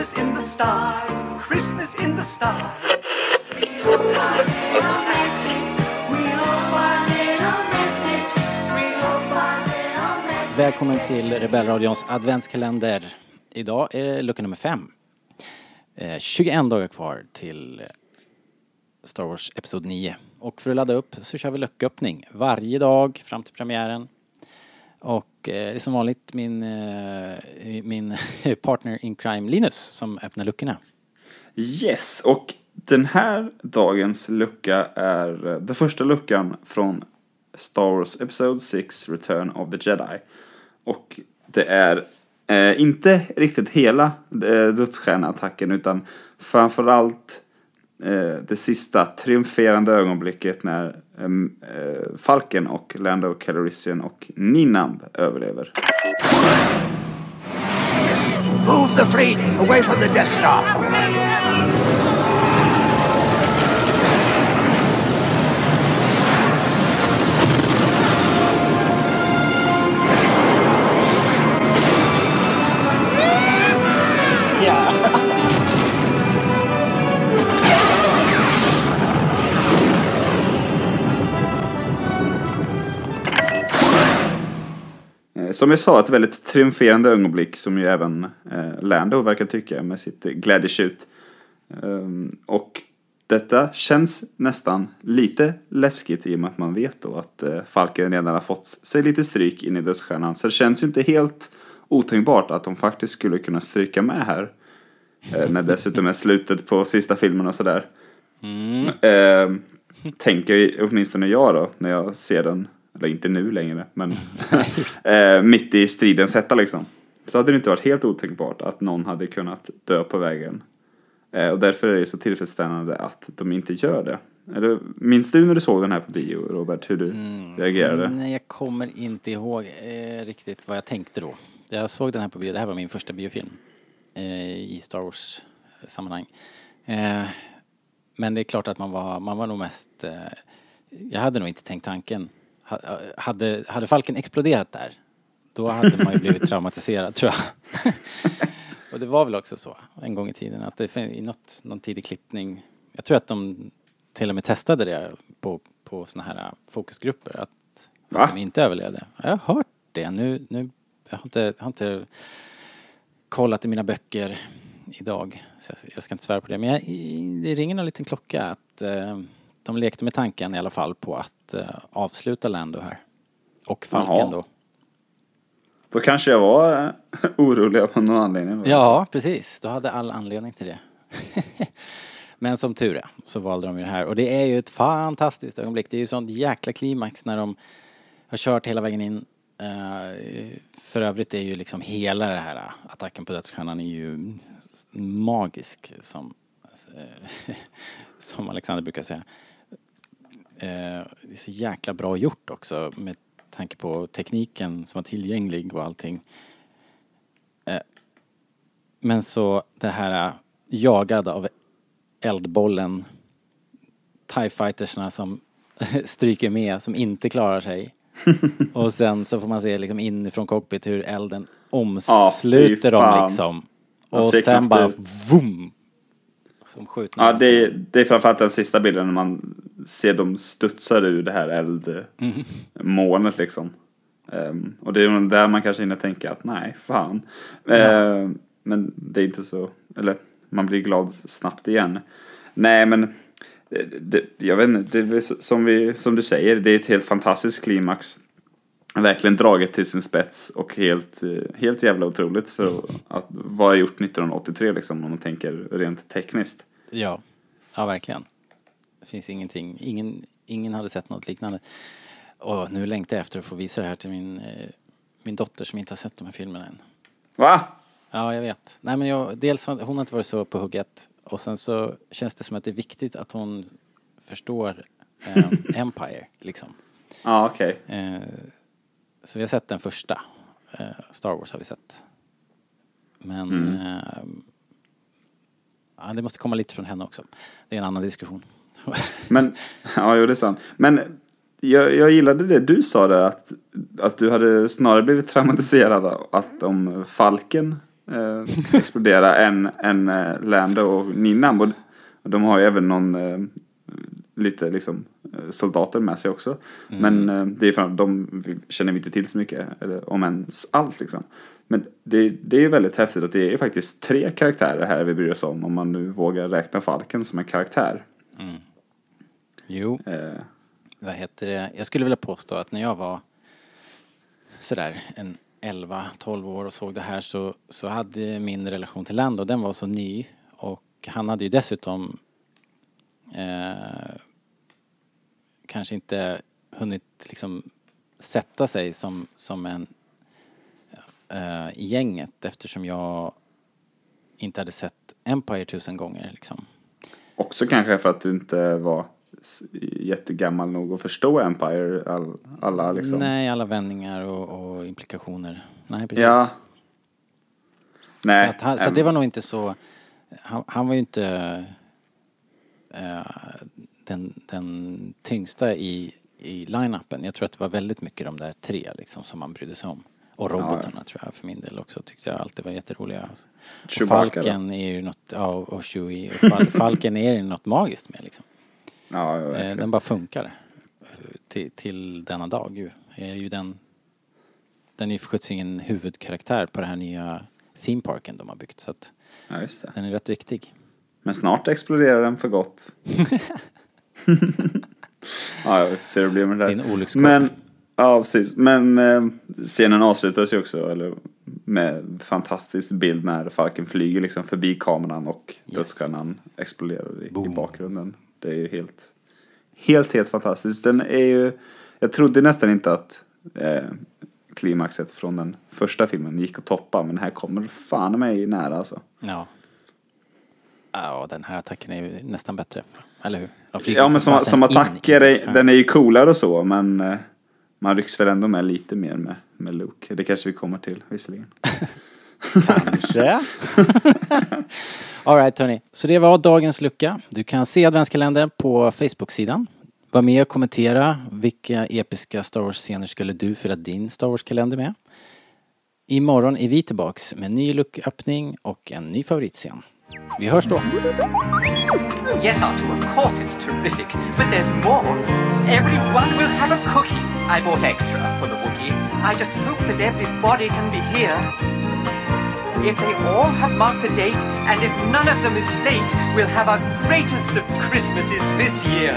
Christmas in the stars, Christmas in the stars. Välkommen till Rebellradions adventskalender. Idag är lucka nummer fem. Eh, 21 dagar kvar till Star Wars Episod 9. Och för att ladda upp så kör vi lucköppning varje dag fram till premiären. Och eh, det är som vanligt min, eh, min partner in crime Linus som öppnar luckorna. Yes, och den här dagens lucka är eh, den första luckan från Star Wars Episode 6 Return of the Jedi. Och det är eh, inte riktigt hela eh, dödsstjärneattacken utan framförallt Eh, det sista triumferande ögonblicket när eh, Falken och Lando Calrissian och Ninamb överlever. Move the fleet away from the Death Star. Som jag sa, ett väldigt triumferande ögonblick som ju även eh, Lando verkar tycka med sitt glädjeshoot. Um, och detta känns nästan lite läskigt i och med att man vet då att eh, Falken redan har fått sig lite stryk in i dödsstjärnan. Så det känns ju inte helt otänkbart att de faktiskt skulle kunna stryka med här. Eh, när dessutom är slutet på sista filmen och sådär. Eh, tänker åtminstone jag då, när jag ser den, eller inte nu längre, men eh, mitt i stridens hetta liksom. Så hade det inte varit helt otänkbart att någon hade kunnat dö på vägen. Eh, och därför är det så tillfredsställande att de inte gör det. Eller, minns du när du såg den här på bio, Robert, hur du reagerade? Nej, jag kommer inte ihåg eh, riktigt vad jag tänkte då. Jag såg den här på bio, det här var min första biofilm eh, i Star Wars-sammanhang. Eh, men det är klart att man var, man var nog mest, eh, jag hade nog inte tänkt tanken. Ha, hade, hade Falken exploderat där, då hade man ju blivit traumatiserad tror jag. Och det var väl också så en gång i tiden att det i något, någon tidig klippning, jag tror att de till och med testade det på, på såna här fokusgrupper att, Va? att de inte överlevde. Jag har hört det nu, nu jag har inte, jag har inte kollat i mina böcker idag så jag, jag ska inte svära på det men jag, det ringer en liten klocka att eh, de lekte med tanken i alla fall på att eh, avsluta Lando här. Och Falken Jaha. då. Då kanske jag var eh, orolig av någon anledning. Ja, precis. Du hade all anledning till det. Men som tur är så valde de ju det här. Och det är ju ett fantastiskt ögonblick. Det är ju sånt jäkla klimax när de har kört hela vägen in. Eh, för övrigt är ju liksom hela det här attacken på dödsstjärnan är ju magisk som, som Alexander brukar säga. Eh, det är så jäkla bra gjort också med tanke på tekniken som var tillgänglig och allting. Eh, men så det här eh, jagad av eldbollen TIE fightersna som stryker med, som inte klarar sig. och sen så får man se liksom inifrån cockpit hur elden omsluter dem fan. liksom. Och sen bara vum! Som skjutna. Ja, det är, det är framförallt den sista bilden när man ser dem studsa ur det här eldmolnet liksom. Ehm, och det är där man kanske hinner tänka att nej, fan. Ehm, men det är inte så, eller man blir glad snabbt igen. Nej, men det, det, jag vet inte, det som, vi, som du säger, det är ett helt fantastiskt klimax. Verkligen draget till sin spets och helt, eh, helt jävla otroligt för att, att vara gjort 1983 liksom om man tänker rent tekniskt. Ja, ja verkligen. Det finns ingenting, ingen, ingen hade sett något liknande. Och nu längtar jag efter att få visa det här till min, eh, min dotter som inte har sett de här filmerna än. Va? Ja, jag vet. Nej, men jag, dels har hon har inte varit så på hugget och sen så känns det som att det är viktigt att hon förstår eh, Empire, liksom. Ja, okej. Eh, så vi har sett den första. Eh, Star Wars har vi sett. Men eh, ja, det måste komma lite från henne också. Det är en annan diskussion. Men, ja, jo, det är sant. Men jag, jag gillade det du sa där, att, att du hade snarare blivit traumatiserad av att om Falken eh, explodera än, än eh, Lando och Ninam. Och, de har ju även någon eh, lite liksom soldater med sig också. Men eh, det är för att de känner vi inte till så mycket, eller om ens alls liksom. Men det, det är väldigt häftigt att det är faktiskt tre karaktärer här vi bryr oss om, om man nu vågar räkna Falken som en karaktär. Jo, Eh, vad heter det? Jag skulle vilja påstå att när jag var sådär en 11-12 år och såg det här så, så hade min relation till Lando, den var så ny och han hade ju dessutom eh, kanske inte hunnit liksom sätta sig som, som en eh, i gänget eftersom jag inte hade sett Empire tusen gånger liksom. också kanske för att du inte var jättegammal nog att förstå Empire, all, alla liksom. Nej, alla vändningar och, och implikationer. Nej, precis. Ja. Nej. Så, att han, så äm, det var nog inte så... Han, han var ju inte eh, den, den tyngsta i, i line-upen. Jag tror att det var väldigt mycket de där tre liksom som man brydde sig om. Och robotarna tror jag för min del också tyckte jag alltid var jätteroliga. Chewbacca Falken är ju något, ja och Chewie. Fal, Falken är ju något magiskt med liksom. Ja, ja, Eh, verkligen. den bara funkar. Till, till denna dag ju. Är ju den, den är ju för sjuttsingen huvudkaraktär på den här nya theme parken de har byggt. Så att ja, just det. den är rätt viktig. Men snart exploderar den för gott. ja, jag får se hur det blir med det där. Din olyckskorp. Men, ja precis. Men eh, scenen avslutas ju också eller, med fantastisk bild när Falken flyger liksom förbi kameran och dödsstjärnan exploderar i, i bakgrunden. Det är ju helt, helt, helt fantastiskt. Den är ju, jag trodde nästan inte att eh, klimaxet från den första filmen gick att toppa, men här kommer fan mig nära alltså. Ja. Ja, den här attacken är ju nästan bättre. Eller hur? Ja, men som, som attacker, är, den är ju coolare och så, men eh, man rycks väl ändå med lite mer med, med Luke. Det kanske vi kommer till, visserligen. Kanske. Alright hörni, så det var dagens lucka. Du kan se adventskalendern på Facebook-sidan. Var med och kommentera vilka episka Star Wars-scener skulle du fylla din Star Wars-kalender med. Imorgon är vi tillbaks med en ny lucköppning och en ny favoritscen. Vi hörs då! Yes, Artu, of course it's terrific, but there's more. Everyone will have a cookie. I bought extra for the Wookiee. I just hope that everybody can be here. If they all have marked the date, and if none of them is late, we'll have our greatest of Christmases this year.